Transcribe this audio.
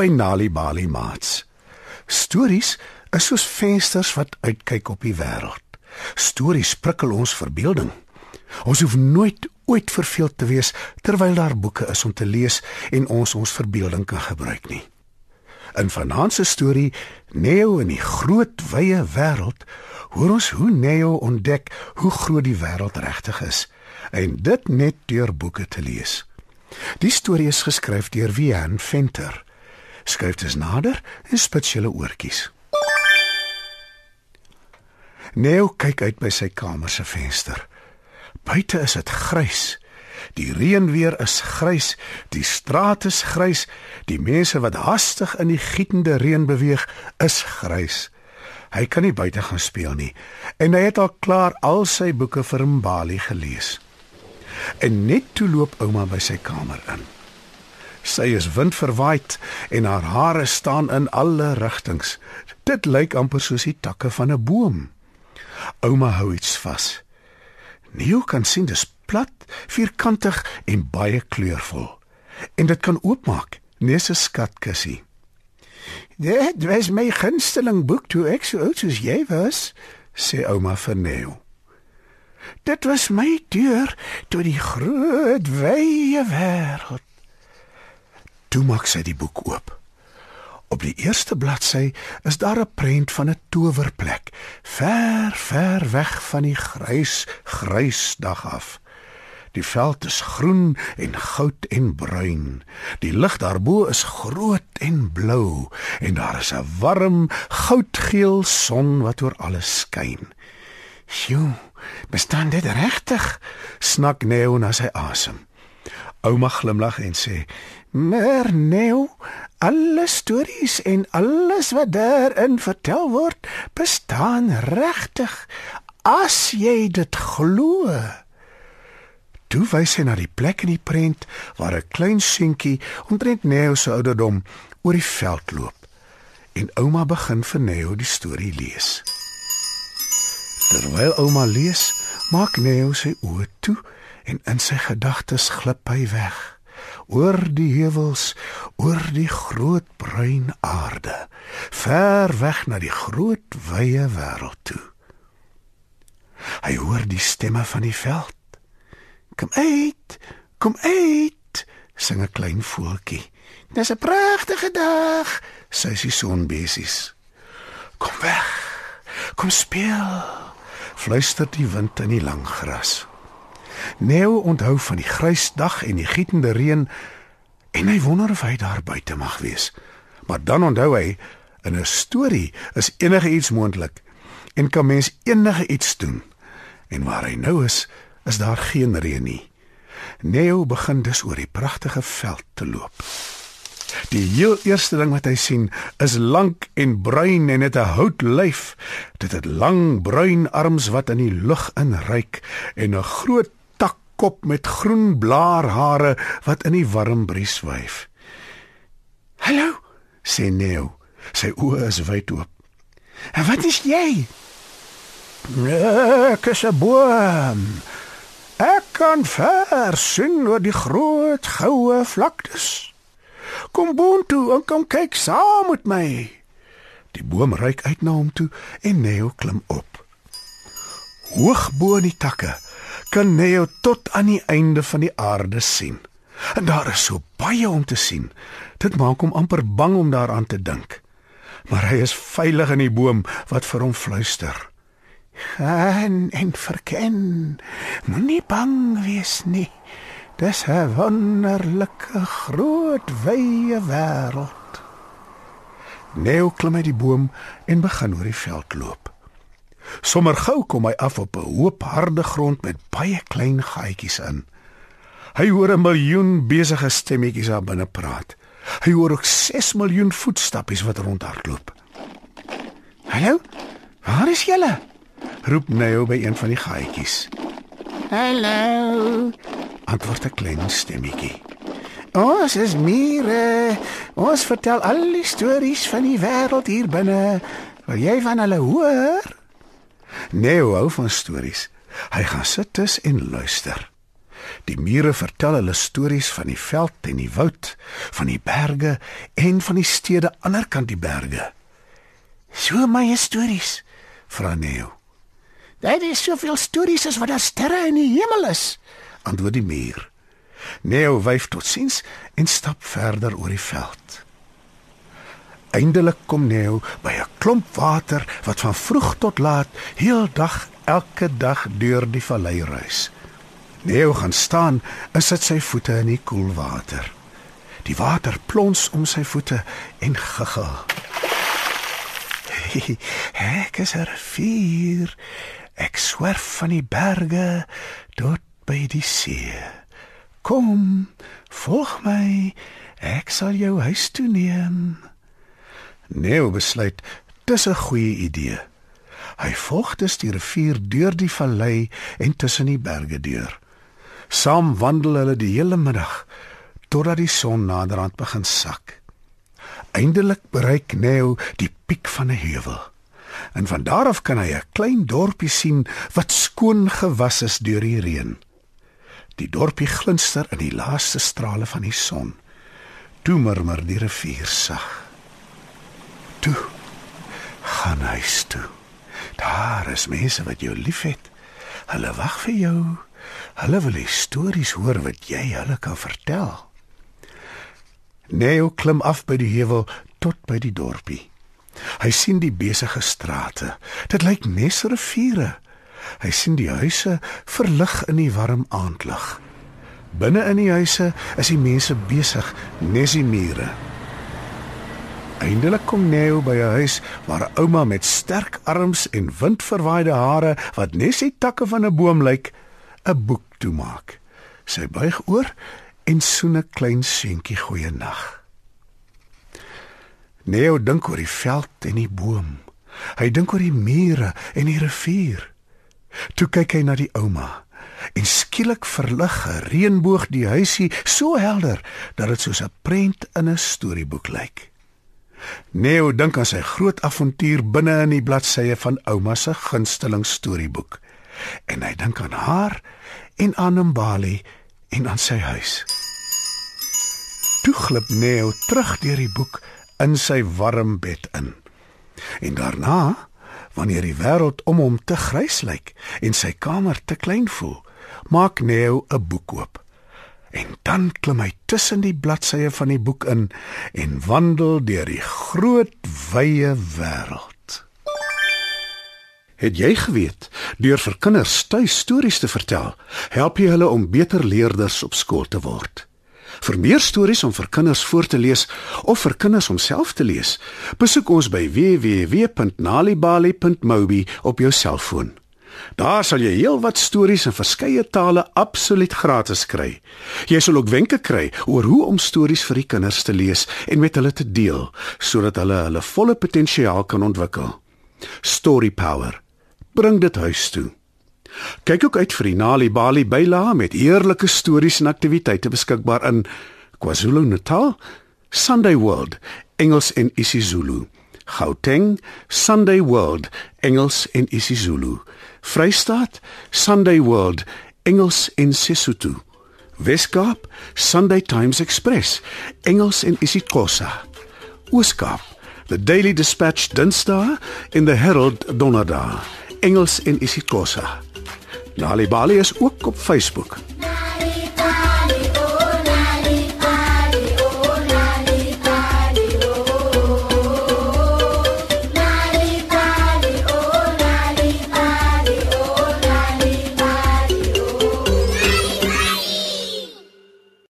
By Nali Bali Mats. Stories is soos vensters wat uitkyk op die wêreld. Stories prikkel ons verbeelding. Ons hoef nooit ooit verveeld te wees terwyl daar boeke is om te lees en ons ons verbeelding kan gebruik nie. In vanaand se storie Neo in die groot wye wêreld hoor ons hoe Neo ontdek hoe groot die wêreld regtig is en dit net deur boeke te lees. Die storie is geskryf deur Wian Venter. Skryf dit nader en spits julle oortjies. Neo kyk uit by sy kamer se venster. Buite is dit grys. Die reën weer is grys, die straat is grys, die mense wat hastig in die gietende reën beweeg is grys. Hy kan nie buite gaan speel nie en hy het al klaar al sy boeke vir Mbali gelees. En net toe loop ouma by sy kamer in. Sy is windverwaaid en haar hare staan in alle rigtings. Dit lyk amper soos die takke van 'n boom. Ouma hou iets vas. Neo kan sien dis plat, vierkantig en baie kleurvol. En dit kan oopmaak, nes 'n skatkussie. "Dit was my gunsteling boek toe ek so oud soos jy was," sê ouma vir Neo. "Dit was my deur tot die groot wye wêreld." Toe maak sy die boek oop. Op die eerste bladsy is daar 'n prent van 'n towerplek, ver, ver weg van die grys, grys dag af. Die veld is groen en goud en bruin. Die lig daarbo is groot en blou en daar is 'n warm goudgeel son wat oor alles skyn. "Sjoe, bestaan dit regtig?" snak Neo na sy asem. Ouma glimlag en sê: "Maar Neo, alle stories en alles wat daarin vertel word, bestaan regtig as jy dit glo." Toe wys hy na die plek in die prent waar 'n klein seentjie omtrent Neo se ouderdom oor die veld loop. En ouma begin vir Neo die storie lees. Terwyl ouma lees, maak Neo sy oë toe en in sy gedagtes glip hy weg oor die heuwels, oor die groot bruin aarde, ver weg na die groot wye wêreld toe. Hy hoor die stemme van die veld. Kom uit, kom uit, sing 'n klein voeltjie. Dis 'n pragtige dag, sê sy sonbesies. Kom weg. Kom speel. Fluister die wind in die lang gras. Neo onthou van die grys dag en die gietende reën en hy wonder of hy daar buite mag wees. Maar dan onthou hy in 'n storie is enige iets moontlik en kan mens enige iets doen. En waar hy nou is, is daar geen reën nie. Neo begin dus oor die pragtige veld te loop. Die heel eerste ding wat hy sien is lank en bruin en het 'n houtlyf. Dit het lang bruin arms wat in die lug inryk en 'n groot kop met groen blaarhare wat in die warm bries wyf. "Hallo," sê Neo. Sy oë is wyd oop. "En wat is jy?" "Ek is 'n boom. Ek kan ver sien oor die groot goue vlaktes. Kom boontoe en kom kyk saam met my." Die boom reik uit na hom toe en Neo klim op. Hoog bo in die takke kan Neo tot aan die einde van die aarde sien. En daar is so baie om te sien. Dit maak hom amper bang om daaraan te dink. Maar hy is veilig in die boom wat vir hom fluister. Gaan en verken. Moenie bang wees nie. Dis 'n wonderlike groot wye wêreld. Neo klim uit die boom en begin oor die veld loop. Sommer gou kom hy af op 'n hoop harde grond met baie klein gaatjies in. Hy hoor 'n miljoen besige stemmetjies daar binne praat. Hy hoor ook 6 miljoen voetstappies wat rondhardloop. "Hallo? Waar is julle?" roep Neo by een van die gaatjies. "Hallo," antwoord 'n klein stemmetjie. "Ons is mure. Ons vertel al die stories van die wêreld hier binne. Wil jy van hulle hoor?" Neo hou van stories. Hy gaan sit tuis en luister. Die mure vertel hulle stories van die veld en die woud, van die berge en van die stede aanderkant die berge. So my stories, vra Neo. Daar is soveel stories as wat daar sterre in die hemel is, antwoord die muur. Neo wyf tot siens en stap verder oor die veld. Eindelik kom Neo by 'n klomp water wat van vroeg tot laat heeldag elke dag deur die vallei reis. Neo gaan staan en sit sy voete in die koel water. Die water plons om sy voete en giggel. Ek is 'n rivier. Ek swerf van die berge tot by die see. Kom, volg my. Ek sal jou huis toe neem. Neo besluit dis 'n goeie idee. Hy volg dus die rivier deur die vallei en tussen die berge deur. Saam wandel hulle die hele middag totdat die son naderhand begin sak. Eindelik bereik Neo die piek van 'n heuwel. En van daar af kan hy 'n klein dorpie sien wat skoon gewas is deur die reën. Die dorpie glinster in die laaste strale van die son. Toe murmur die rivier sag toe. Gaan huis toe. Daar is mense wat jou liefhet. Hulle wag vir jou. Hulle wil stories hoor wat jy hulle kan vertel. Neo klim af by die heuwel tot by die dorpie. Hy sien die besige strate. Dit lyk nes riviere. Hy sien die huise verlig in die warm aandlig. Binne in die huise is die mense besig nes die mure. Eindelik kom Neo by 'n huis waar 'n ouma met sterk arms en windverwaaide hare wat net die takke van 'n boom lyk, 'n boek toemaak. Sy buig oor en soen 'n klein seentjie goeie nag. Neo dink oor die veld en die boom. Hy dink oor die mure en die rivier. Toe kyk hy na die ouma. En skielik verlig 'n reënboog die huisie so helder dat dit soos 'n prent in 'n storieboek lyk. Neo dink aan sy groot avontuur binne in die bladsye van ouma se gunsteling storieboek. En hy dink aan haar en aan Mbali en aan sy huis. Toe glip Neo terug deur die boek in sy warm bed in. En daarna, wanneer die wêreld om hom te grys lyk en sy kamer te klein voel, maak Neo 'n boek oop. Dan klim hy tussen die bladsye van die boek in en wandel deur die groot wye wêreld. Het jy geweet, deur vir kinders tuis stories te vertel, help jy hulle om beter leerders op skool te word? Vir meer stories om vir kinders voor te lees of vir kinders om self te lees, besoek ons by www.nalibali.mobi op jou selfoon. Daar sal jy heelwat stories in verskeie tale absoluut gratis kry. Jy sal ook wenke kry oor hoe om stories vir die kinders te lees en met hulle te deel sodat hulle hulle volle potensiaal kan ontwikkel. Story Power. Bring dit huis toe. Kyk ook uit vir die Nali Bali byla met eerlike stories en aktiwiteite beskikbaar in KwaZulu-Natal, Sunday World, Engels en isiZulu. Gauteng, Sunday World, Engels en isiZulu. Vrystaat, Sunday World, Engels en Sesotho. Weskaap, Sunday Times Express, Engels en isiXhosa. Ooskaap, The Daily Dispatch Dinsdae en The Herald Donderdae, Engels en isiXhosa. Nali Bali is ook op Facebook.